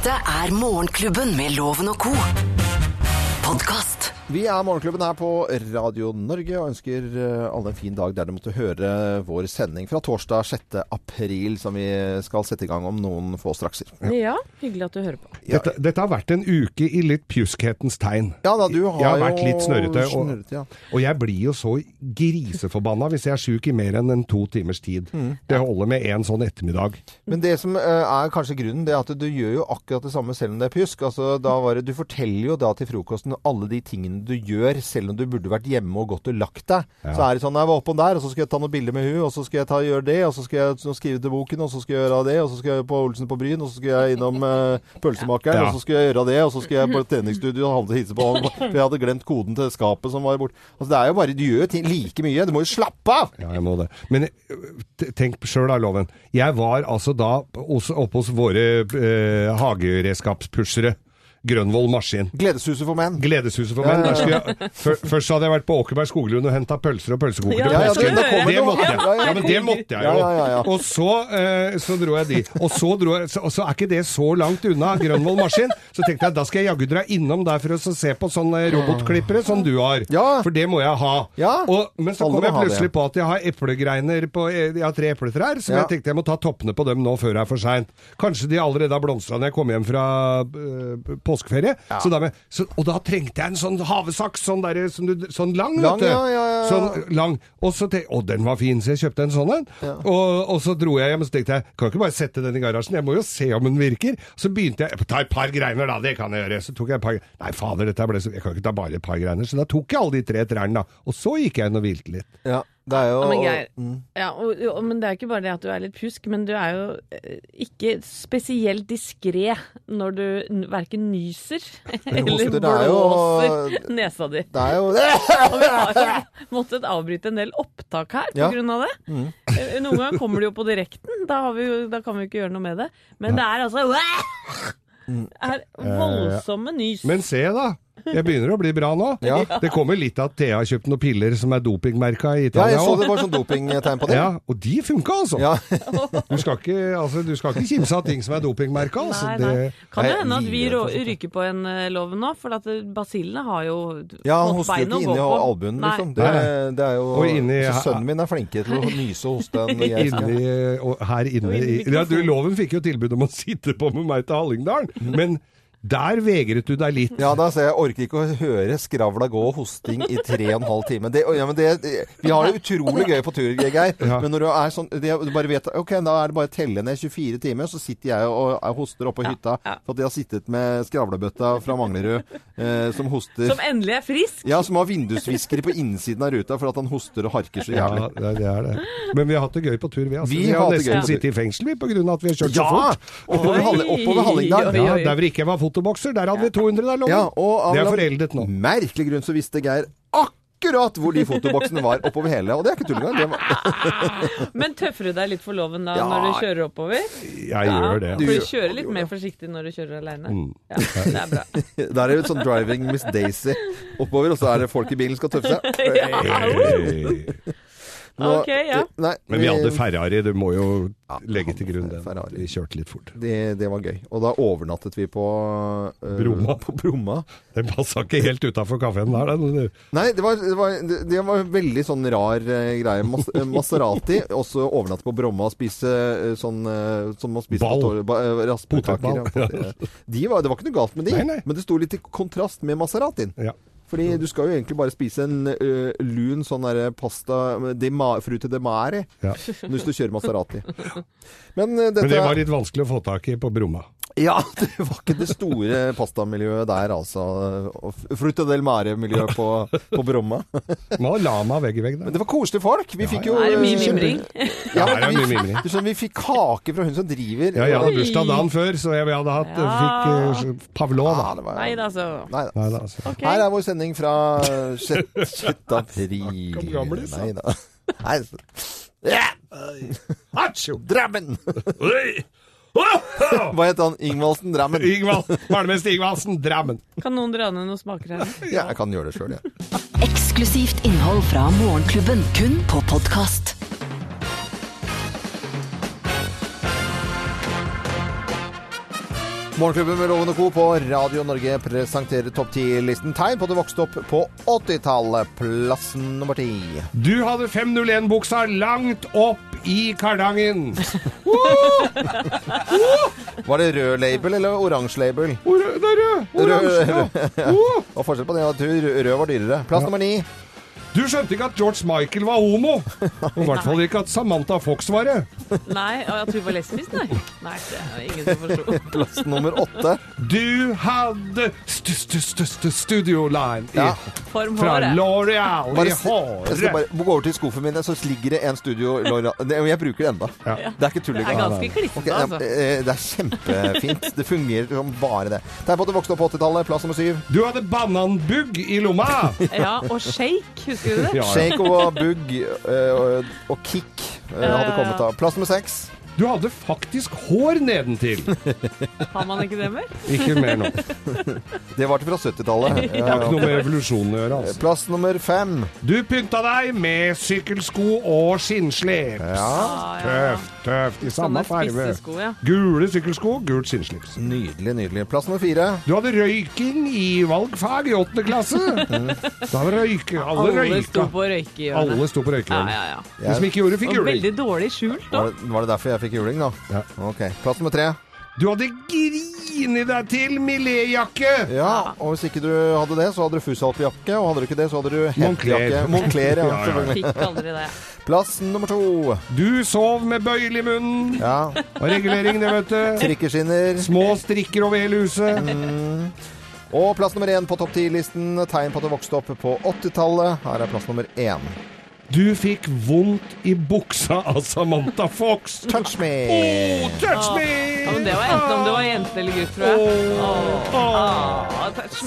Dette er Morgenklubben med Loven og co. Podkast. Vi er Morgenklubben her på Radio Norge og ønsker eh, alle en fin dag der du måtte høre vår sending fra torsdag 6. april, som vi skal sette i gang om noen få strakser. Ja, hyggelig at du hører på. Ja. Dette, dette har vært en uke i litt pjuskhetens tegn. Ja da, du har, Jeg har vært jo litt snørrete, og- ja. Og jeg blir jo så griseforbanna hvis jeg er sjuk i mer enn en to timers tid. Mm. Det holder med en sånn ettermiddag. Men det som eh, er kanskje grunnen, det er at du gjør jo akkurat det samme selv om det er pjusk. Altså, da var det, du forteller jo da til frokosten alle de tingene du gjør, selv om du burde vært hjemme og gått og lagt deg. Ja. Så er det sånn, jeg var oppom der, og så skal jeg ta noen bilder med hun, og så skal jeg ta, gjøre det, og så skal jeg skrive til boken, og så skal jeg gjøre det, og så skal jeg på Olsen på Bryn, og så skal jeg innom uh, pølsemakeren, Ja. og så skal jeg gjøre det, og så skal jeg på treningsstudio og handle hilse på han, for jeg hadde glemt koden til skapet som var borte. Altså, det er jo bare, du gjør ting like mye, du må jo slappe av! Ja, jeg må det. Men øh, tenk sjøl da, Loven. Jeg var altså da oppe hos våre eh, hageredskapspushere. Grønvoll Maskin. Gledeshuset for menn. Gledeshuset for menn. Jeg, før, først hadde jeg vært på Åkerberg skoglund og henta pølser og pølsekoker Ja, ja, det det måtte jeg. Ja, men det måtte jeg jo. Og så, eh, så dro jeg dit. Og så, dro jeg, så, og så er ikke det så langt unna Grønvoll Maskin. Så tenkte jeg da skal jeg jaggu dra innom der for å se på sånne robotklippere som du har. For det må jeg ha. Og, men så kom jeg plutselig på at jeg har eplegreiner på Jeg har tre epletrær, så jeg tenkte jeg må ta toppene på dem nå før det er for seint. Kanskje de allerede har blomstra når jeg kom hjem fra øh, påskeferie. Så dermed, så, og da trengte jeg en sånn havesaks, sånn, der, sånn, du- sånn lang, Lang, vet du. ja, ja, ja. Sånn lang. Og så tenkte Å, den var fin, så jeg kjøpte en sånn en. Og, og så dro jeg hjem og så tenkte jeg kan ikke bare sette den i garasjen, jeg må jo se om den virker. Så begynte jeg Ta et par greiner, da, det kan jeg gjøre. Så tok jeg et par Nei, fader, dette ble så Jeg kan ikke ta bare et par greiner. Så da tok jeg alle de tre trærne, da. Og så gikk jeg inn og hvilte litt. Ja, det er jo Ja, men Geir, Mm. ja, og, og, men det er ikke bare det at du er litt pjusk, men du er jo eh, ikke spesielt diskré når du verken nyser eller hoster, det er jo- blåser nesa di. Det er jo Og vi har jo måttet avbryte en del opptak her på Ja. Mm. grunn av det. Mm. Noen ganger kommer det jo på direkten, da, har vi da kan vi jo ikke gjøre noe med det. Men det er altså Det er voldsomme nys. Men se, da. Jeg begynner å bli bra nå. Ja. Det kommer litt av at Thea har kjøpt noen piller som er dopingmerka i Italia. Ja, jeg så det var sånn dopingtegn på det. Ja, og de funka, altså. Ja. Du, skal ikke, altså, du skal ikke kimse av ting som er dopingmerka. Altså. Nei, Det, nei. Kan det hende at vi rå- ryker på en uh, lov nå? For at eh, basillene har jo Ja, han fått hoster jo ikke inni albuen, liksom. Det, det er jo Og inni- så Sønnen min er flinke til å nyse og hoste jeg inni, og her inne i, ja, du. Loven fikk jo tilbud om å sitte på med meg til Hallingdalen, men der vegret du deg litt. Ja, da ser jeg orker ikke å høre skravla gå og hosting i tre og en halv time. Det, ja, men det, det- vi har det utrolig gøy på tur, Geir. Ja. Men når du er sånn det, Du bare vet Ok, da er det bare å telle ned 24 timer, så sitter jeg og, og hoster oppå hytta for at jeg har sittet med skravlebøtta fra Manglerud eh, som hoster. Som endelig er frisk. Ja, som har vindusviskere på innsiden av ruta for at han hoster og harker så jævlig. Ja, det er det. Men vi har hatt det gøy på tur, vi. Altså. Vi Vi, har nesten sittet i fengsel vi, på grunn av at vi har kjørt så fort. Oppover, Halle, oppover Hallingdal. Ja. Der hvor ikke var var fotobokser, der hadde vi 200 der, Loven. Ja, og av det er foreldet nå. Merkelig grunn så visste Geir akkurat hvor de fotoboksene var oppover hele. Og det er ikke tull engang. Var- Men tøffer du deg litt for loven da Ja. når du kjører oppover? Jeg gjør det. For Du du kjører litt mer forsiktig når du kjører aleine. Mm. Ja, det er bra. Der er det sånn driving Miss Daisy oppover, og så er det folk i bilen som skal tøffe seg. Hey. Nå- okay, ja. Nei, Men vi hadde Ferrari, du må jo legge til grunn den. Ferrari. Vi kjørte litt fort. det, det var gøy. Og da overnattet vi på uh, Bromma. På Bromma. Den passa ikke helt utafor kafeen der, den. Nei, det var, det var, det, det var veldig sånn rar uh, greie. Mas eh, Maserati. Også overnatte på Bromma og spise eh, sånn eh, som man spiser Ball. på ba- eh, Potetball. ja. De var, det var ikke noe galt med de, Nei, nei. men det sto litt i kontrast med Maseratien. Ja. Fordi du skal jo egentlig bare spise en uh, lun sånn derre pasta de ma, frute de mare Ja. hvis du kjører Maserati. Men uh, dette Men det var litt vanskelig å få tak i på Bromma. Ja, det var ikke det store pastamiljøet der, altså. Og del mare-miljøet på, på Bromma. Nå har lama vegg i vegg Men det var koselige folk. Vi fikk jo Er det mye mimring? Ja, Ja, det vi, mye mimring. du skjønner, vi fikk kake fra hun som driver Ja, jeg hadde bursdag dagen før, så jeg hadde hatt, Ja. fikk uh, pavlov. Ja, det var- Nei da, så. Nei da. Nei, da, altså. Okay. Her er vår sending fra 6. april. Kom gamlis, da. Nei da. Nei, så- Yeah. Hatsjo! Drammen! Hva het han? Ingvaldsen Drammen? Ingvald, Barnemester Ingvaldsen, Drammen. Kan noen dra ned noen smaker her? Ja, jeg kan gjøre det sjøl, jeg. Eksklusivt innhold fra Morgenklubben, kun på podkast. Morgenklubben med Loven og Co. på Radio Norge presenterer topp 10-listen tegn på at du vokste opp på 80-tallet. Plass nummer ti. Du hadde 501-buksa langt opp i kardangen. Var det rød label eller oransje label? Or det er rød! Oransje. ja. Oh. Og forskjell på det at rød var dyrere. Plass nummer ni. Du skjønte ikke at George Michael var homo? Og I hvert fall ikke at Samantha Fox var det. Nei, og at hun var lesbisk, nei. Nei, det er ingen som forsto. Plass nummer åtte. Du hadde st st st st Studio Line Ja. Form fra. L'Oreal i håret. jeg skal bare gå over til skuffen min, så ligger det en studio L'Oreal Jeg bruker det enda. Ja. Det er ikke tull Det er ganske klissete, okay, altså. eh, Det er kjempefint. Det fungerer som bare det. Tegn på at du vokste opp på 80-tallet. Plass nummer syv. Du hadde bananbugg i lomma. Ja, og shake, husker det? Shake og Bug eh, og, og Kick eh, hadde kommet av. Plass nummer seks. Du hadde faktisk hår nedentil. Har man ikke det mer? Ikke mer nå. Det var til fra 70-tallet. Det har ikke noe med evolusjonen å gjøre. altså. Plass nummer fem. Du pynta deg med sykkelsko og skinnslips. Ja. Tøft, tøft. I samme farge. ja. Gule sykkelsko, gult skinnslips. Nydelig, nydelig. Plass nummer fire. Du hadde røyking i valgfag i åttende klasse. Da var røyke, alle Alle sto på røykehjørnet. Alle sto på Ja, røykehjørnet. ja, ja. De som ikke gjorde, fikk juling. veldig dårlig skjult, da. Var det, var det derfor jeg fikk juling, da? Ja. Ok. Plass nummer tre. Du hadde grini deg til Millet-jakke. Ja, og hvis ikke du hadde det, så hadde du Fusalp-jakke. Og hadde du ikke det, så hadde du Moncler. hettejakke. Moncler, ja, Ja, ja. selvfølgelig. Fikk aldri det. Plass nummer to. Du sov med bøyle i munnen. Ja. Og regulering, det, vet du. Trikkeskinner. Små strikker over hele huset. Og plass nummer én på topp ti-listen. Tegn på at du vokste opp på 80-tallet. Her er plass nummer én. Du fikk vondt i buksa av Samantha Fox. Touch me! Oh, touch me! Ja, men det var enten om det var jente eller gutt, tror jeg. Oh.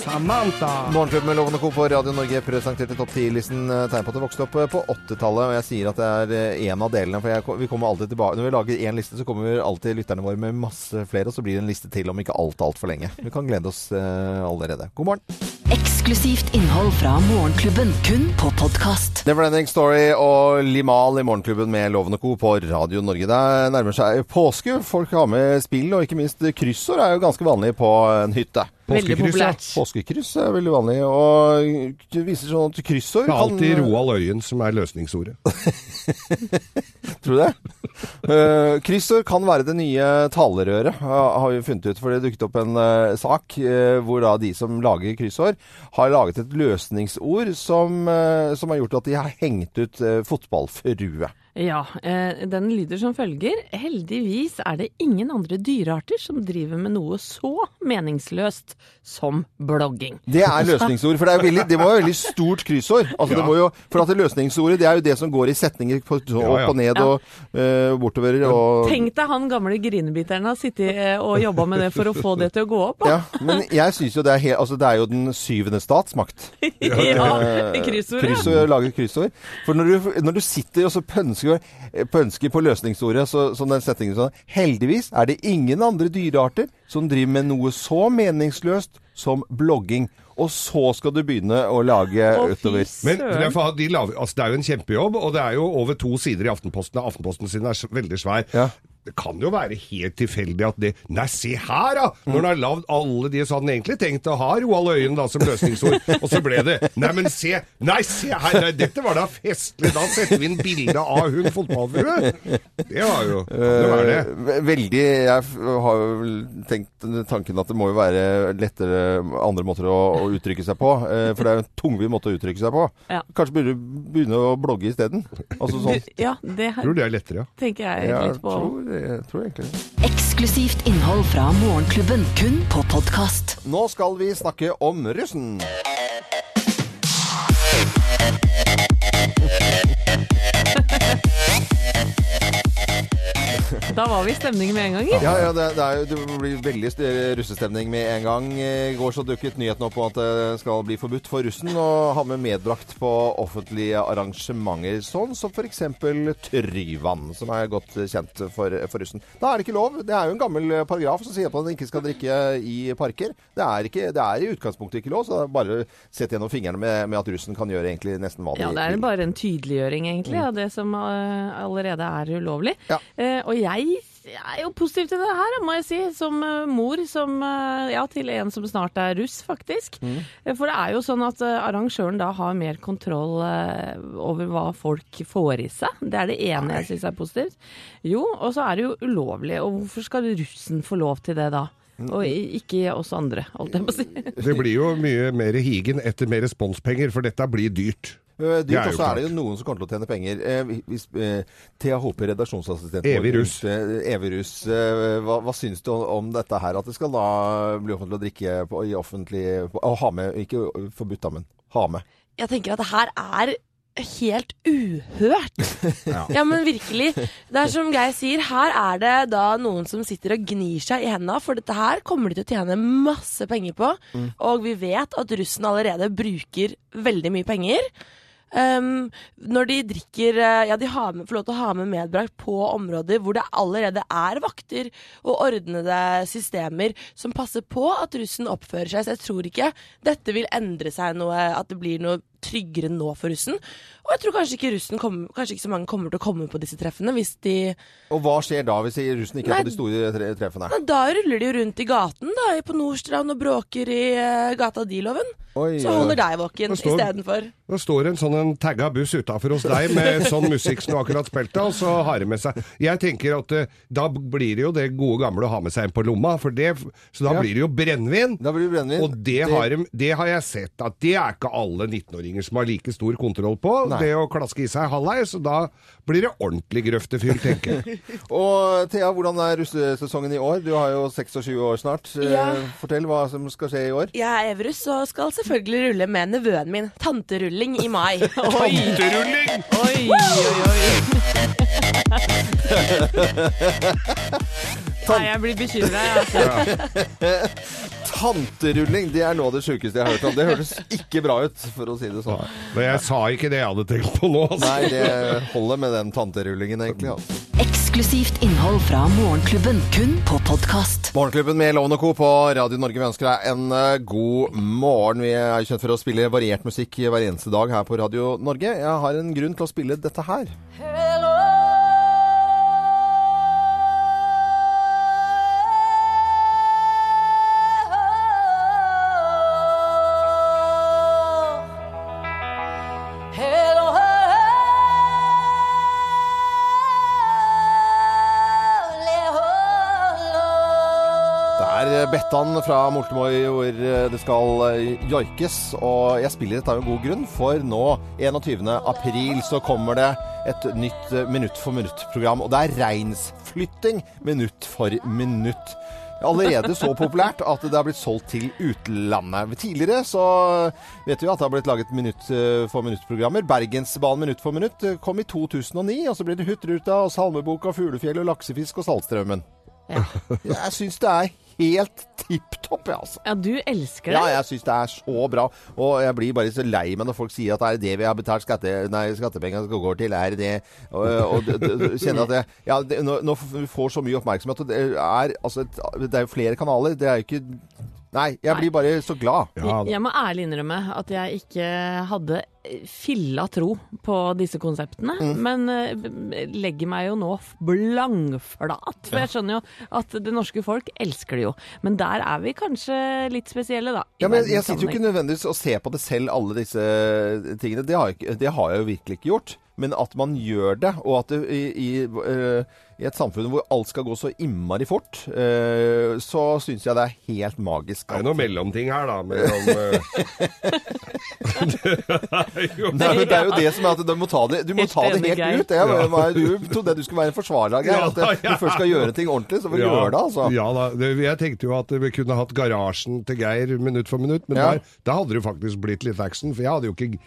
Samantha. Morgenklubben med Lovende Co. på Radio Norge presenterte topp 10-listen eh, tegn på at du vokste opp eh, på 80-tallet. Og jeg sier at det er én en av delene, for jeg, vi kommer alltid tilbake Når vi lager én liste, så kommer alltid lytterne våre med masse flere, og så blir det en liste til om ikke alt altfor lenge. Vi kan glede oss uh, allerede. God morgen. Eksklusivt innhold fra Morgenklubben, kun på podkast. Neverending Story og Limal i Morgenklubben med Loven Co. på Radio Norge. Det nærmer seg påske. Folk har med spill, og ikke minst kryssord er jo ganske vanlig på en hytte. Påskekryss, ja. Påskekryss er veldig vanlig, og det viser sånn at kryssord Det er alltid kan- Roald Øyen som er løsningsordet. Tror du det? Uh, kryssord kan være det nye talerøret, ha- har vi funnet ut. For det dukket opp en uh, sak eh, hvor da de som lager kryssord, har laget et løsningsord som, som har gjort at de har hengt ut uh, fotballfrue. Ja, eh, den lyder som følger. Heldigvis er det ingen andre dyrearter som driver med noe så meningsløst som blogging. Det er løsningsord, for det, er veldig, det må være veldig stort kryssord. Altså, det Ja. må jo, for at det løsningsordet det er jo det som går i setninger på, opp Ja, ja. og ned Ja. og uh, bortover. Og, Tenk deg han gamle grinebiteren har sittet eh, og jobba med det for å få det til å gå opp. ja, men jeg syns jo det er, altså, det er jo den syvende statsmakt. Ja, Eh, kryssordet. kryssord, lager kryssord. For når du, når du sitter og så pønsker, pønsker på løsningsordet, så, som den setningen sånn Heldigvis er det ingen andre dyrearter som driver med noe så meningsløst som blogging. Og så skal du begynne å lage Å, utover. Men de laver, altså det er jo en kjempejobb, og det er jo over to sider i Aftenposten. Aftenposten sin er veldig svær. Ja. Det kan jo være helt tilfeldig at det Nei, se her, da! Når han har lagd alle de, så hadde han egentlig tenkt å ha Roald Øyen da som løsningsord, og så ble det Nei, men se! Nei, se her! Nei, dette var da festlig! Da setter vi inn bilde av hun fotballfrue! Det var jo det. Eh, Veldig Jeg har jo tenkt tanken at det må jo være lettere andre måter å, å uttrykke seg på. eh, For det er jo en tungvint måte å uttrykke seg på. Ja. Kanskje burde du begynne å blogge isteden? Altså sånn. Ja, det her Tror det er lettere, ja. tenker jeg Jeg litt på. tror, jeg tror egentlig det. Eksklusivt innhold fra Morgenklubben, kun på podkast. Nå skal vi snakke om russen. Da var vi i stemning med en gang. Ja, ja det, det, er det blir veldig russestemning med en gang. I går så dukket nyheten opp på at det skal bli forbudt for russen å ha med medbrakt på offentlige arrangementer, sånn som f.eks. Tryvann, som er godt kjent for, for russen. Da er det ikke lov. Det er jo en gammel paragraf som sier at man ikke skal drikke i parker. Det er, ikke, det er i utgangspunktet ikke lov, så bare sett gjennom fingrene med, med at russen kan gjøre egentlig nesten hva de Ja, det er bare en tydeliggjøring, egentlig, av det som eh, allerede er ulovlig. Ja. Eh, og jeg er jo positiv til det her, må jeg si. Som eh, mor som, eh, ja, til en som snart er russ, faktisk. Mm. For det er jo sånn at eh, arrangøren da har mer kontroll over hva folk får i seg. Det er det ene jeg syns er positivt. Jo, og så er det jo ulovlig. Og hvorfor skal russen få lov til det da? Og ikke oss andre, holdt jeg på å si. Det blir jo mye mer higen etter mer responspenger, for dette blir dyrt. Eh, Det Dyrt, er og så er det jo noen som kommer til å tjene penger. Uh, hvis, uh, THP, Hope, redaksjonsassistent Evig russ. eh, Evig russ. Eh, hva, hva syns du om, dette her? At det skal da bli offentlig å drikke på, i offentlig Å ha med, ikke forbudt, da, men ha med. Jeg tenker at det her er helt uhørt. ja. men virkelig. Det er som Geir sier, her er det da noen som sitter og gnir seg i henda, for dette her kommer de til å tjene masse penger på. Og vi vet at russen allerede bruker veldig mye penger. Um, når de drikker eh, Ja, de har med, får lov til å ha med medbrakt på områder hvor det allerede er vakter og ordnede systemer som passer på at russen oppfører seg. Så jeg tror ikke dette vil endre seg noe, at det blir noe tryggere nå for russen. Og jeg tror kanskje ikke russen kommer, kanskje ikke så mange kommer til å komme på disse treffene hvis de Og hva skjer da hvis russen ikke er på de store tre treffene? Nei, Da ruller de jo rundt i gaten da, på Nordstrand og bråker i uh, gata Diloven. Oi, Så holder deg våken Det istedenfor. Da står en sånn en tagga buss utafor hos deg med sånn musikk som du akkurat spilte, og så har de med seg Jeg tenker at uh, da blir det jo det gode gamle å ha med seg en på lomma, for det, så da Ja. blir det jo brennevin. Blir det. Og det har, de, det har jeg sett at det er ikke alle 19-åringer som har like stor kontroll på. Nei. Det å klaske i seg halvveis, så da blir det ordentlig grøftefyll, tenker jeg. Og Thea, hvordan er russesesongen i år? Du har jo 26 år snart. Eh, Ja. Fortell hva som skal skje i år. Jeg er Everus og skal selvfølgelig rulle med nevøen min. Tanterulling i mai. Tanterulling! Oi, oi, oi. Nei, jeg blir bekymra. Altså. Tanterulling, det er noe av det sjukeste jeg har hørt om. Det hørtes ikke bra ut, for å si det sånn. Men jeg sa ikke det jeg hadde tenkt på nå. Altså. Nei, det holder med den tanterullingen, egentlig. Altså. Eksklusivt innhold fra Morgenklubben, kun på podkast. Morgenklubben med Loven og Co. på Radio Norge. Vi ønsker deg en eh, god morgen. Vi er kjent for å spille variert musikk hver eneste dag her på Radio Norge. Jeg har en grunn til å spille dette her. Det fra Moltemoi hvor eh, det skal eh, joikes. Og jeg spiller dette av en god grunn, for nå 21. april så kommer det et nytt eh, Minutt for minutt-program. Og det er reinsflytting minutt for minutt. Allerede så populært at det har blitt solgt til utlandet. Tidligere så vet vi at det har blitt laget minutt for minutt-programmer. Bergensbanen minutt for minutt kom i 2009, og så blir det Hurtigruta og Salmeboka, Fuglefjell og Laksefisk og Saltstraumen. Jeg syns det er helt tipp topp, jeg, altså. Ja, du elsker det? Ja, jeg syns det er så bra. Og jeg blir bare så lei meg når folk sier at det er det vi har betalt skatte, nei, skattepengene skal gå til, er det Og, og kjenner at det, ja, det, nå, nå får vi så mye oppmerksomhet, og det er altså Det er jo flere kanaler. Det er jo ikke Nei, jeg blir bare så glad. Ja. Jeg må ærlig innrømme at jeg ikke hadde filla tro på disse konseptene. Mm. Men eh, legger meg jo nå blangflat. For jeg skjønner jo at det norske folk elsker det jo. Men der er vi kanskje litt spesielle, da. Ja, men Jeg sitter jo ikke nødvendigvis og ser på det selv, alle disse tingene. Det har jeg, ikke- det har jeg jo virkelig ikke gjort. Men at man gjør det, og at det, i, i, eh, i et samfunn hvor alt skal gå så innmari fort, eh, så syns jeg det er helt magisk. Det er jo noe mellomting her, da. Mellom, eh, jo, Nei, men det er jo det som er at du må ta det, du må ta det helt ut. Jeg, ja. du trodde du skulle være en forsvarer av At du først skal gjøre ting ordentlig, så får du gjøre det, altså. Ja da. Jeg tenkte jo at vi kunne hatt garasjen til Geir minutt for minutt, men Ja. der, da hadde det jo faktisk blitt litt action. For jeg hadde jo ikke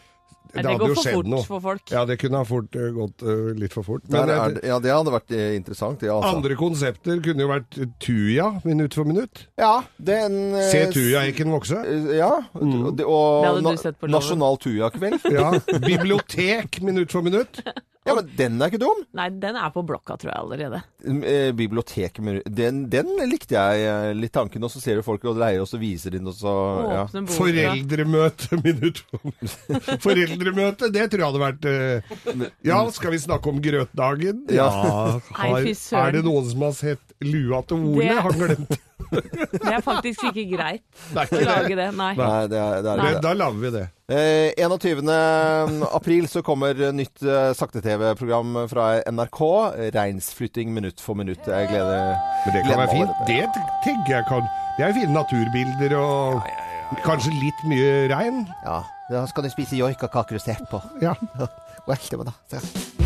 det det hadde går for fort noe. for folk. Ja, det kunne ha fort, eh, gått uh, litt for fort. Men er, ja, det hadde vært eh, interessant, Ja, altså. andre konsepter kunne jo vært Tuja minutt for minutt. Ja, den Se Tuja-hekken vokse. Ja, Mm. og, og. Nasjonal Tuja-kveld. Ja. Bibliotek minutt for minutt. Ja, men den er ikke dum! Nei, den er på blokka, tror jeg allerede. Eh, Biblioteket med den, den likte jeg eh, litt tanken, og så ser du folk og leier, og så viser de den, og så ja. Foreldremøte minutt for. Foreldremøte, det tror jeg hadde vært eh, Ja, skal vi snakke om grøtdagen? Ja. Har, er det noen som har sett lua til Ole? Det- Han glemte Det er faktisk ikke greit Det å lage det. Nei. Nei, det er, det er Nei. det. Da lager vi det. Eh, 21. april så kommer nytt eh, sakte-TV-program fra NRK. Reinsflytting minutt for minutt. Jeg gleder Men det kan være fint. Det tenker jeg kan Det er fine naturbilder og kanskje litt mye regn. Ja, da skal du spise joikakaker og se på. Ja. Vel, det var.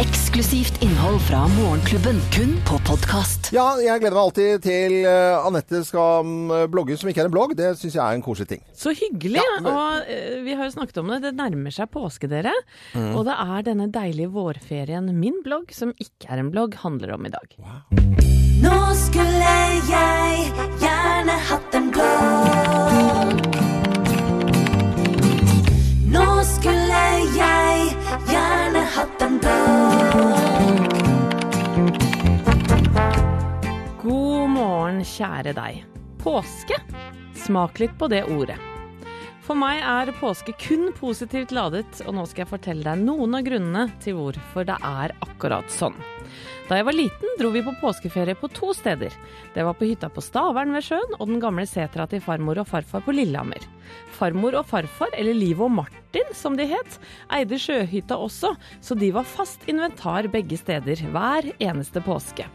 Eksklusivt innhold fra Morgenklubben, kun på podkast. Ja, jeg gleder meg alltid til uh, Anette skal mm, blogge som ikke er en blogg. Det syns jeg er en koselig ting. Så hyggelig. Ja, men- Og eh, vi har jo snakket om det. Det nærmer seg påske, dere. Mm. Og det er denne deilige vårferien min blogg, som ikke er en blogg, handler om i dag. Nå skulle jeg gjerne hatt en blogg. Kjære deg. Påske? Smak litt på det ordet. For meg er påske kun positivt ladet, og nå skal jeg fortelle deg noen av grunnene til hvorfor det er akkurat sånn. Da jeg var liten, dro vi på påskeferie på to steder. Det var på hytta på Stavern ved sjøen og den gamle setra til farmor og farfar på Lillehammer. Farmor og farfar, eller Liv og Martin som de het, eide sjøhytta også, så de var fast inventar begge steder hver eneste påske.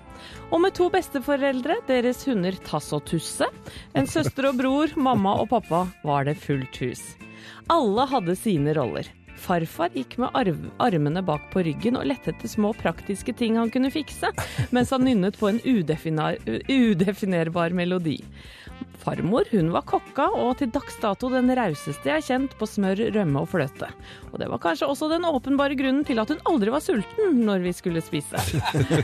Og med to besteforeldre, deres hunder Tass og Tusse, en søster og bror, mamma og pappa, var det fullt hus. Alle hadde sine roller. Farfar gikk med armene bak på ryggen og lette etter små praktiske ting han kunne fikse, mens han nynnet på en udefinerbar melodi. Farmor hun var kokka, og til dags dato den rauseste jeg har kjent på smør, rømme og fløte. Og det var kanskje også den åpenbare grunnen til at hun aldri var sulten når vi skulle spise.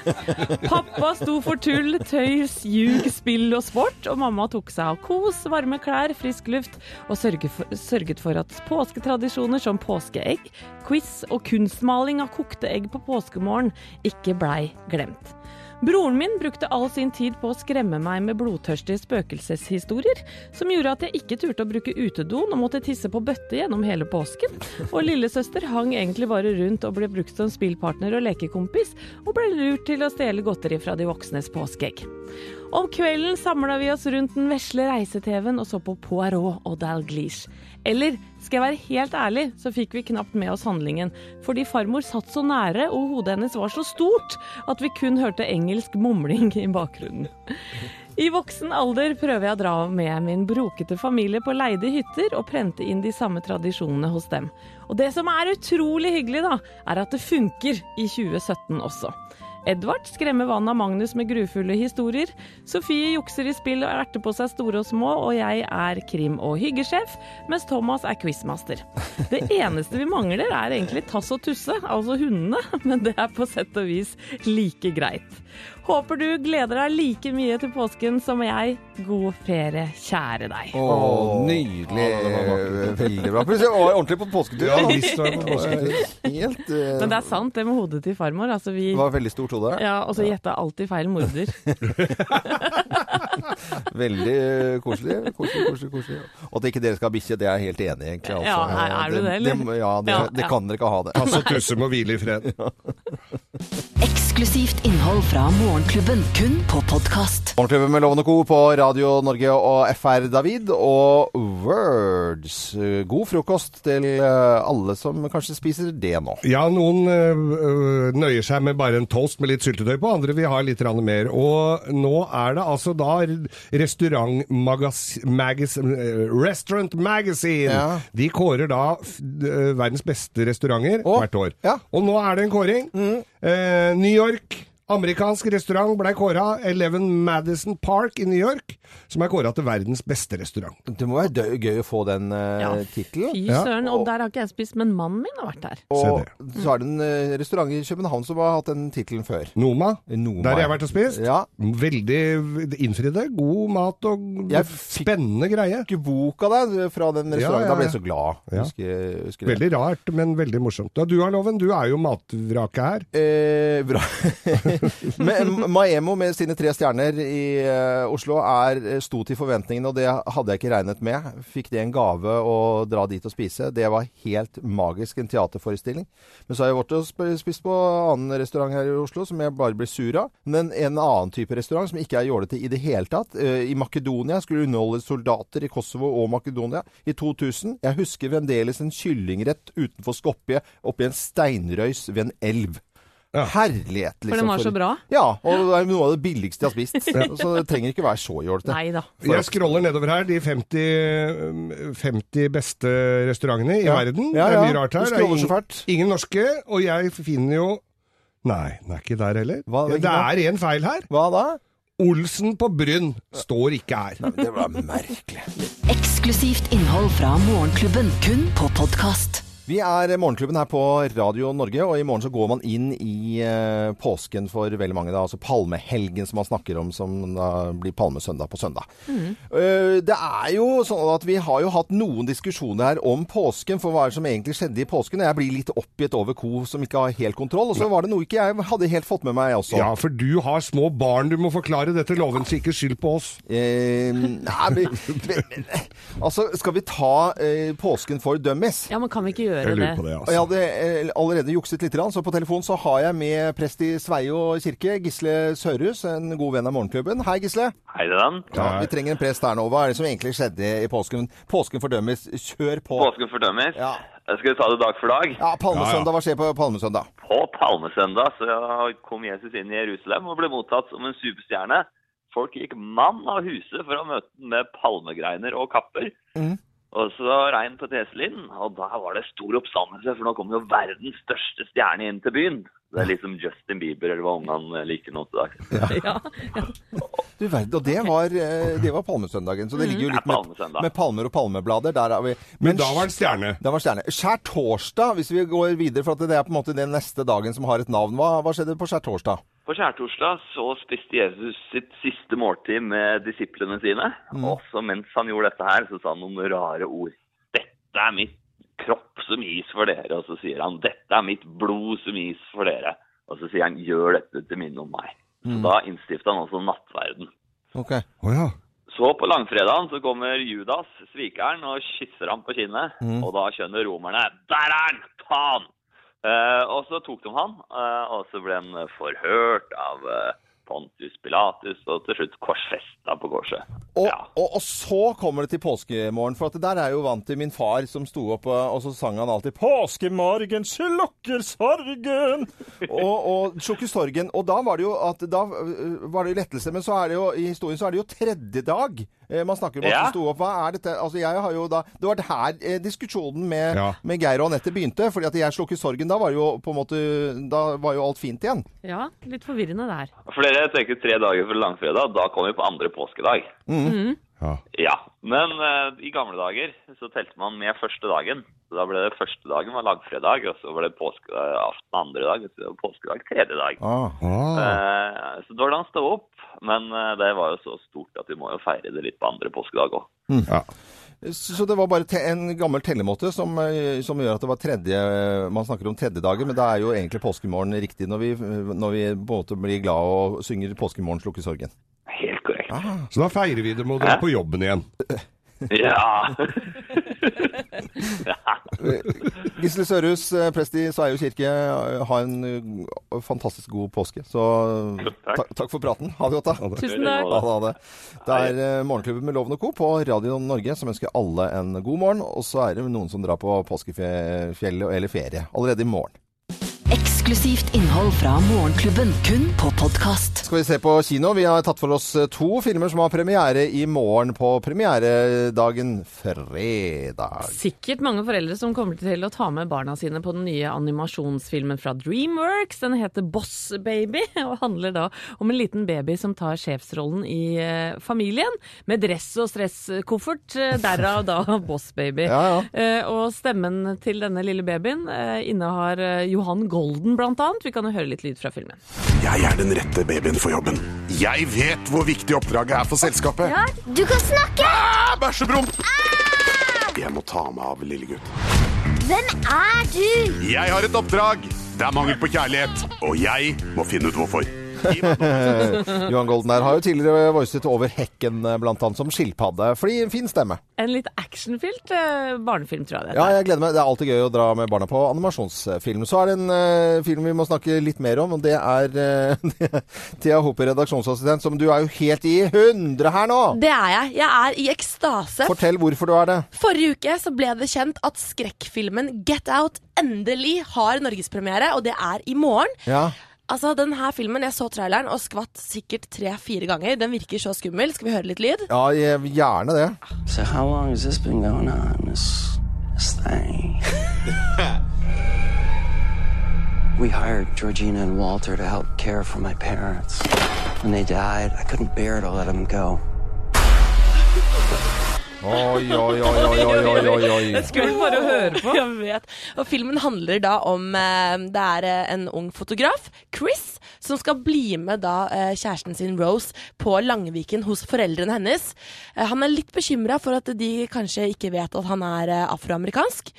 Pappa sto for tull, tøys, ljug, spill og sport, og mamma tok seg av kos, varme klær, frisk luft, og sørget for, at påsketradisjoner som påskeegg, quiz og kunstmaling av kokte egg på påskemorgen ikke blei glemt. Broren min brukte all sin tid på å skremme meg med blodtørstige spøkelseshistorier, som gjorde at jeg ikke turte å bruke utedoen og måtte tisse på bøtte gjennom hele påsken. Og lillesøster hang egentlig bare rundt og ble brukt som spillpartner og lekekompis, og ble lurt til å stjele godteri fra de voksnes påskeegg. Om kvelden samla vi oss rundt den vesle reise-TV-en og så på Poirot og Dalglish. Eller, skal jeg være helt ærlig, så fikk vi knapt med oss handlingen, fordi farmor satt så nære og hodet hennes var så stort at vi kun hørte engelsk mumling i bakgrunnen. I voksen alder prøver jeg å dra med min brokete familie på leide hytter og prente inn de samme tradisjonene hos dem. Og det som er utrolig hyggelig, da, er at det funker i 2017 også. Edvard skremmer vannet av Magnus med grufulle historier. Sofie jukser i spill og erter på seg store og små, og jeg er krim- og hyggesjef, mens Thomas er quizmaster. Det eneste vi mangler er egentlig Tass og Tusse, altså hundene, men det er på sett og vis like greit. Håper du gleder deg like mye til påsken som jeg. God ferie, kjære deg. Å, nydelig. Veldig bra. Plutselig var jeg ordentlig på påsketur. Ja, visst var på påsketur. Helt uh... Men det er sant, det med hodet til farmor. Altså, vi Det var veldig stort hode. ja, Og så gjetta alltid feil morder. Veldig eh, koselig. Koselig, koselig, koselig. Og at ikke dere skal ha bikkje, det er jeg helt enig i, egentlig. Altså. Ja, er- er du det, eller? Det, ja, det, Ja, det kan dere ikke ha det. Altså, Tusse må hvile i fred. Eksklusivt innhold fra Morgenklubben, kun på podkast. Morgenklubben med Lovende Co. på Radio Norge og FR David og Words. Eh, God frokost til eh, alle som kanskje spiser det nå. Ja, noen øh, nøyer seg med bare en toast med litt syltetøy på, andre vil ha litt mer. Og nå er det altså da restaurantmagasin... Restaurant Magazine! Ja. De kårer da verdens beste restauranter hvert år. ja. Og nå er det en kåring. Eh, New York, Amerikansk restaurant ble kåra Eleven Madison Park i New York, som er kåra til verdens beste restaurant. Det må være gøy å få den uh, Ja, tittelen. Fy Ja. søren. Og der har ikke jeg spist, men mannen min har vært der. Og så er det en uh, restaurant i København som har hatt den tittelen før. Noma, Noma, der har jeg har vært og spist. Ja. Veldig innfridde. God mat og Jeg spennende greie. Ikke bok av deg fra den restauranten. Ja, ja, Da ble jeg så glad. Ja. Husker, husker. Veldig rart, men veldig morsomt. Ja, du har loven, du er jo matvraket her. Eh, bra. Men Maemo med sine tre stjerner i uh, Oslo er eh, sto til forventningene, og det hadde jeg ikke regnet med. Fikk det en gave å dra dit og spise. Det var helt magisk, en teaterforestilling. Men så har jeg vært og spist på annen restaurant her i Oslo som jeg bare blir sur av. Men en annen type restaurant som ikke er jålete i det hele tatt. Uh, I Makedonia skulle underholde soldater i Kosovo og Makedonia i 2000. Jeg husker fremdeles en kyllingrett utenfor Skopje oppi en steinrøys ved en elv. Ja. Herlighet, liksom. For den var så bra? Ja, og det er noe av det billigste jeg har spist. Så det trenger ikke være så jålete. Jeg scroller nedover her, de 50, 50 beste restaurantene i Ja. verden. Ja, Det er mye rart her. Du Det er ingen, ingen norske, og jeg finner jo Nei, den er ikke der heller. Hva- det er en feil her. Hva da? Olsen på Brynn står ikke her. Det var merkelig. Eksklusivt innhold fra Morgenklubben, kun på podkast. Vi er Morgenklubben her på Radio Norge, og i morgen så går man inn i eh, påsken for veldig mange. Da, altså palmehelgen som man snakker om, som da blir palmesøndag på søndag. Eh, det er jo sånn at vi har jo hatt noen diskusjoner her om påsken, for hva er det som egentlig skjedde i påsken. Jeg blir litt oppgitt over ko som ikke har helt kontroll. Og så var det noe ikke jeg hadde helt fått med meg også. Ja, for du har små barn, du må forklare dette loven, så ikke skyld på oss. Eh, nei, men, men, altså, skal vi ta eh, påsken for dummies? Ja, men kan vi ikke gjøre Jeg det? på det, Og jeg altså. hadde eh, allerede jukset litt, så på telefon så har jeg med prest i Sveio kirke, Gisle Sørhus, en god venn av Morgenklubben. Hei, Gisle. Hei sann. Ja, vi trenger en prest her nå. Hva er det som egentlig skjedde i påsken? Påsken fordømmes. Kjør på. Påsken fordømmes. Ja. Skal vi ta det dag for dag. Ja, Palmesøndag. Hva skjer på Palmesøndag? På palmesøndag så kom Jesus inn i Jerusalem og ble mottatt som en superstjerne. Folk gikk mann av huset for å møte den med palmegreiner og kapper. Mhm. Og så regn på Teselin, og da var det stor oppstandelse, for nå kom jo verdens største stjerne inn til byen. Det er liksom Justin Bieber, eller hva ungene liker nå til dags. Ja. Du verden, og det var, eh, det var palmesøndagen. Så det ligger jo er litt med, med palmer og palmeblader. Der er vi. Men da var det stjerne. Da var det stjerne. Skjærtorsdag, hvis vi går videre, for at det er på en måte den neste dagen som har et navn. Hva, hva skjedde på skjærtorsdag? På skjærtorsdag så spiste Jesus sitt siste måltid med disiplene sine. Og så mens han gjorde dette her, så sa han noen rare ord. Dette er mitt kropp som gis for dere. Og så sier han dette er mitt blod som gis for dere. Og så sier han gjør dette til minne om meg. Så da innstifta han også nattverden. Ok. Oh, ja. Så på langfredagen så kommer Judas, svikeren, og kysser ham på kinnet. Og da skjønner romerne Der er han! Ta han! Eh, og så tok de han, eh, og så ble han forhørt av eh, Pontius Pilatus, og til slutt korsfesta på korset. Og, Ja. og, og så kommer det til påskemorgen, for at der er jeg jo vant til min far som sto opp, og og så sang han alltid 'Påskemorgen slukker sorgen'. og, og slukker sorgen. Og da var det jo at da øh, var det lettelse, men så er det jo i historien så er det jo tredje dag. eh, Man snakker om at Ja. du sto opp. Hva er dette? Altså, jeg har jo da Det var det her eh, diskusjonen med, Ja. med Geir og Anette begynte. fordi at jeg slukker sorgen. Da var jo på en måte Da var jo alt fint igjen. ja, litt forvirrende der. For dere tenker tre dager for langfredag, da kommer vi på andre påskedag. ja. Ja, men uh, i gamle dager så telte man med første dagen. Så da ble det første dagen var langfredag, og så var det påskeaften andre dag, og så var det påskedag tredje dag. Ah. Ah. Eh, så da var det han stå opp, men uh, det var jo så stort at vi må jo feire det litt på andre påskedag òg. ja. Så det var bare te en gammel tellemåte som, eh, som gjør at det var tredje Man snakker om tredje dagen, men da er jo egentlig påskemorgen riktig når vi, når vi på en måte blir glad og synger 'Påskemorgen slukker sorgen'. Helt korrekt. Så da feirer vi det med å dra på jobben igjen. Ja. Gisle Sørhus, eh, prest i Sveio kirke, eh, ha en eh, fantastisk god påske. Så Takk. takk for praten. Ha det godt, da. Tusen takk. Ha det, ha det. Det er Morgenklubben med Loven og Co. på Radio Norge som ønsker alle en god morgen. Og så er det noen som drar på påskefjellet eller ferie allerede i morgen. Eksklusivt innhold fra Morgenklubben, kun på podkast. Skal vi se på kino. Vi har tatt for oss eh, to filmer som har premiere i morgen på premieredagen fredag. Sikkert mange foreldre som kommer til å ta med barna sine på den nye animasjonsfilmen fra Dreamworks. Den heter Boss Baby, og handler da om en liten baby som tar sjefsrollen i eh, familien. Med dress og stresskoffert, eh, derav da Boss Baby. Ja, ja. Eh, og stemmen til denne lille babyen eh, innehar eh, Johan Golden, blant annet. Vi kan jo høre litt lyd fra filmen. Jeg er den rette babyen for jobben. Jeg vet hvor viktig oppdraget er for selskapet. Du kan snakke! Ah, Bæsjepromp! Jeg må ta meg av lille gutt. Hvem er du? Jeg har et oppdrag. Det er mangel på kjærlighet, og jeg må finne ut hvorfor. Johan Golden her har jo tidligere voicet Over hekken, eh, blant annet som skilpadde. Fordi fin stemme. En litt actionfylt eh, barnefilm, tror jeg det Ja, er. jeg gleder meg. Det er alltid gøy å dra med barna på animasjonsfilm. Så er det en uh, film vi må snakke litt mer om, og det er uh, Thea Hopper, redaksjonsassistent, som du er jo helt i hundre her nå. Det er jeg. Jeg er i ekstase. Fortell hvorfor du er det. Forrige uke så ble det kjent at skrekkfilmen Get Out endelig har norgespremiere, og det er i morgen. Ja. Altså, den her filmen, Jeg så traileren og skvatt sikkert tre-fire ganger. Den virker så skummel. Skal vi høre litt lyd? Ja, jeg gjerne det. So how long has this been going on, this, this thing? we hired Georgina and Walter to help care for my parents. When they died, I couldn't bear to let them go. Oi, oi, oi, oi, oi, oi, oi, oi. Skulle bare høre på. Jeg vet. Og filmen handler da om eh, Det er eh, en ung fotograf, Chris, som skal bli med da eh, kjæresten sin Rose på Langeviken hos foreldrene hennes. Han er litt bekymra for at de kanskje ikke vet at han er afroamerikansk,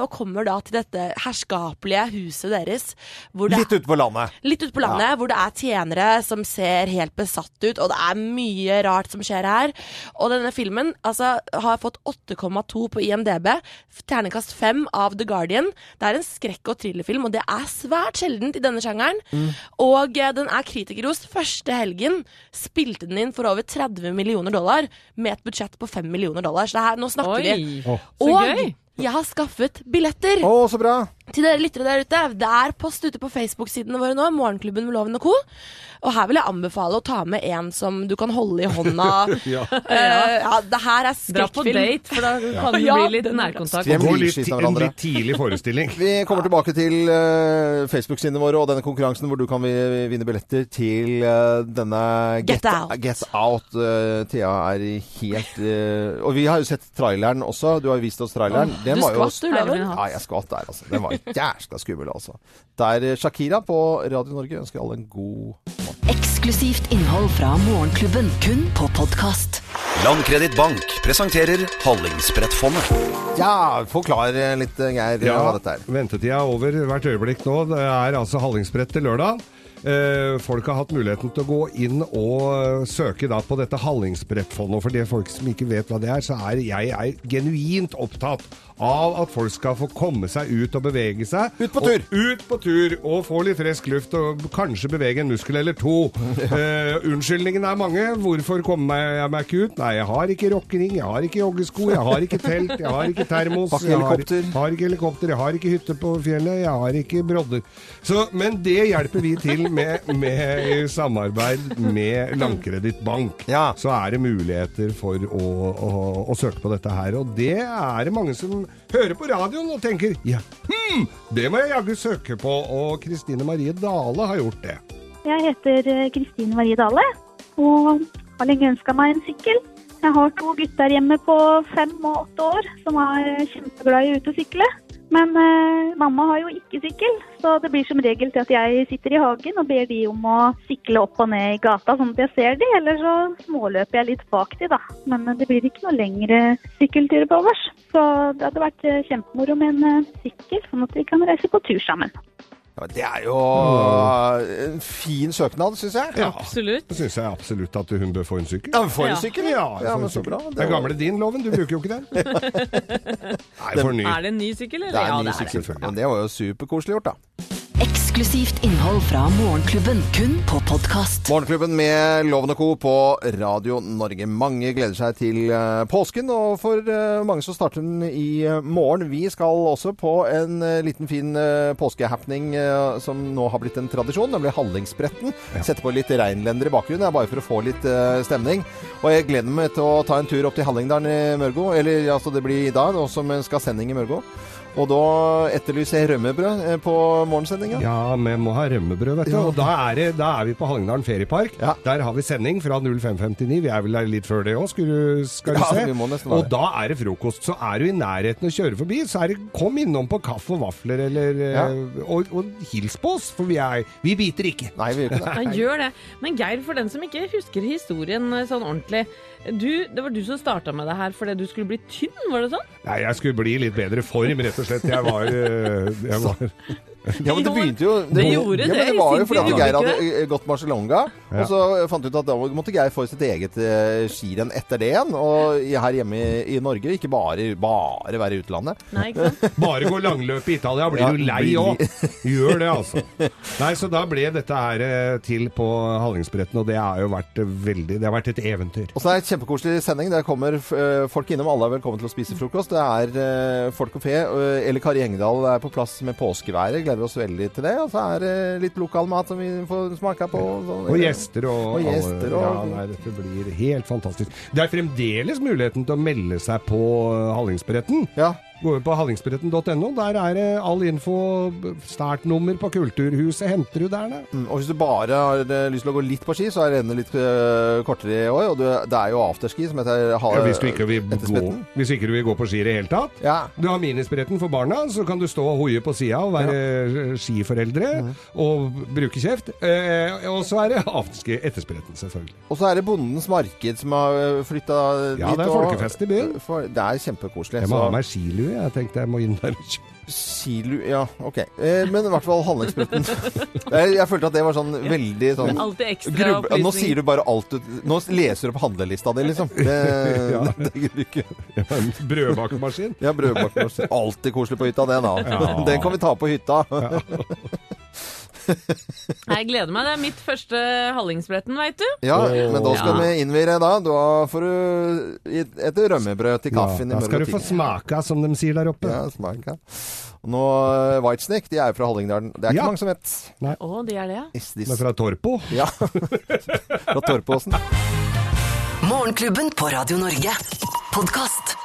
og kommer da til dette herskapelige huset deres. Hvor det Litt ute på landet. Litt ute på landet, hvor det er tjenere som ser helt besatt ut, og det er mye rart som skjer her. Og denne filmen altså, har fått 8,2 på IMDb, terningkast 5 av The Guardian. Det er en skrekk- og thrillerfilm, og det er svært sjeldent i denne sjangeren. Og eh, den er kritikerrost. Første helgen spilte den inn for over 30 millioner dollar, med et budsjett på 5 millioner dollar. Så det her, nå snakker vi. Oh, Og gøy. jeg har skaffet billetter. Å, så bra. Til dere lyttere der ute, det er post ute på Facebook-sidene våre nå, Morgenklubben med Loven og Co. Og her vil jeg anbefale å ta med en som du kan holde i hånda. Ja. Uh, ja, det her er Dra på date, for da kan det Ja, bli litt nærkontakt. Gå litt, en litt tidlig forestilling. Vi kommer tilbake til uh, Facebook-sidene våre og denne konkurransen hvor du kan vinne billetter til uh, denne Get Out. Get Out. Thea er helt Og vi har jo sett traileren også. Du har jo vist oss traileren. Den du var jo- skvatt, du, Loven. Ja, jeg skvatt der, altså. Den var jæskla skummel, altså. Det er eh, Shakira på Radio Norge. Ønsker alle en god morgen. Eksklusivt innhold fra Morgenklubben, kun på podkast. Landkreditt Bank presenterer Hallingsbrettfondet. Ja, forklar eh, litt, Geir, Geir, hva dette er. Ventetida er over hvert øyeblikk nå. Det er altså Hallingsbrett til lørdag. Eh, folk har hatt muligheten til å gå inn og eh, søke da på dette Hallingsbrettfondet. Og for det folk som ikke vet hva det er, så er jeg er genuint opptatt av at folk skal få komme seg ut og bevege seg. Ut på tur. Og, ut på tur og få litt frisk luft og kanskje bevege en muskel eller to. Eh, unnskyldningene er mange. Hvorfor kommer jeg meg ikke ut? Nei, jeg har ikke rockering, jeg har ikke joggesko, jeg har ikke telt, jeg har ikke termos. Jeg har- har ikke helikopter, jeg har ikke hytte på fjellet, jeg har ikke brodder. Så, men det hjelper vi til med, med samarbeid med Landkreditt Bank. Ja. Så er det muligheter for å, å, å søke på dette her. Og det er det mange som hører på radioen og tenker ja, hm, det må jeg jaggu søke på. Og Kristine Marie Dale har gjort det. Jeg heter eh, Kristine Marie Dale og har lenge ønska meg en sykkel. Jeg har to gutter hjemme på fem og åtte år som er kjempeglad i å ut og sykle. Men eh, mamma har jo ikke sykkel, så det blir som regel til at jeg sitter i hagen og ber de om å sykle opp og ned i gata, sånn at jeg ser de, eller så småløper jeg litt bak de, da. Men eh, det blir ikke noe lengre sykkelturer på overs. Så det hadde vært eh, kjempemoro med en eh, sykkel, sånn at vi kan reise på tur sammen. Ja, det er jo en fin søknad, syns jeg. Ja, Absolutt. Det syns jeg absolutt at hun bør få en sykkel. Ja, hun får en sykkel! Ja, ja ja men så bra. Det er gamle din, Loven. Du bruker jo ikke den. Nei, for ny. Er det en ny sykkel, eller? Det er en ny det er det. sykkel. Men det var jo superkoselig gjort, da. Eksklusivt innhold fra Morgenklubben, kun på podkast. Morgenklubben med Loven og Co. på Radio Norge. Mange gleder seg til eh, påsken, og for eh, mange så starter den i eh, morgen. Vi skal også på en liten fin eh, påskehappening eh, som nå har blitt en tradisjon, nemlig Hallingsbretten. Sette på litt reinlender i bakgrunnen, er bare for å få litt stemning. Og jeg gleder meg til å ta en tur opp til Hallingdalen i Mørgo, eller altså det blir i dag, nå som skal ha sending i Mørgo. Og da etterlyser jeg rømmebrød eh, på morgensendinga. Ja, vi må ha rømmebrød, vet du. Ja. Og da er, det, da er vi på Hallingdalen feriepark. Der har vi sending fra 0559. Vi er vel der litt før det òg, skal du Ja, se. vi må og da er det frokost. Så er du i nærheten å kjøre forbi, så er det kom innom på kaffe og vafler, eller eh, Ja. og, og hils på oss, for vi, er, vi biter ikke. Nei, vi gjør ikke det. Ja, gjør det. Men Geir, for den som ikke husker historien eh, sånn ordentlig. Du, det var du som starta med det her fordi du skulle bli tynn, var det sånn? Nei, jeg skulle bli litt bedre form, rett og slett. Jeg var, eh, jeg var Ja, men det begynte jo Det gjorde ja, men det det var jo fordi at Geir hadde eh, gått Barcelona, Ja. og så fant ut at da måtte Geir få sitt eget eh, skirenn etter det igjen. Og her hjemme i, i Norge, ikke bare, bare være i utlandet. Nei, ikke sant? Bare gå langløp i Italia, blir Ja, du lei òg. Gjør det, altså. Nei, så da ble dette her eh, til på Hallingsbretten, og det har jo vært veldig Det har vært et eventyr. Og så er det en kjempekoselig sending. Der kommer folk innom. Alle er velkommen til å spise frokost. Det er Folk og fe. Eller Kari Engedal er på plass med påskeværet. Gleder oss veldig til det. Og så er det litt lokal mat som vi får smake på. Sånn, Og gjester og, Og gjester og, og- ja, nei, Dette blir helt fantastisk. Det er fremdeles muligheten til å melde seg på eh, Hallingsbretten. Ja. Gå inn på hallingsbretten.no. Der er det all info. Startnummer på Kulturhuset henter du der, da. Mm, Og hvis du bare har eh, lyst til å gå litt på ski, så er rennet litt eh, kortere i år. Og det, det er jo afterski som heter ha, Ja, hvis, du ikke vil gå, hvis ikke du vil gå på ski i det hele tatt. Ja. Du har minispretten for barna, så kan du stå og hoie på sida og være ja. skiforeldre mm. og bruke kjeft. Eh, og så er det afterski etterspretten, selvfølgelig. Og så er det Bondens Marked som har flytta Ja, det er folkefest i byen. For, det er kjempekoselig. Jeg må så- ha meg skilue. Jeg tenkte jeg må inn der og kjøpe. Silu Ja, OK. Eh, men i hvert fall Hallingsbretten. jeg, jeg følte at det var sånn veldig sånn Alltid ekstra grubb- Nå sier du bare alt du Nå leser du opp handlelista di, liksom. Det, Ja. det gidder du ikke. Brødbakemaskin. Ja, brødbakemaskin. Alltid koselig på hytta, det, da. Ja. Den kan vi ta på hytta. Jeg gleder meg. Det er mitt første Hallingsbretten, veit du. Ja, men da skal Ja. vi innvire da. Da får du et rømmebrød til kaffen Ja, da skal du få smake, smaka, som de sier der oppe. Ja, smaka. Og nå eh, Whitesnake, de er jo fra Hallingdalen. Det er ikke Ja. mange som vet. Å, de er det, ja. Is this- Men fra Torpo. Ja. fra Torpåsen. Morgenklubben på Radio Norge. Podkast.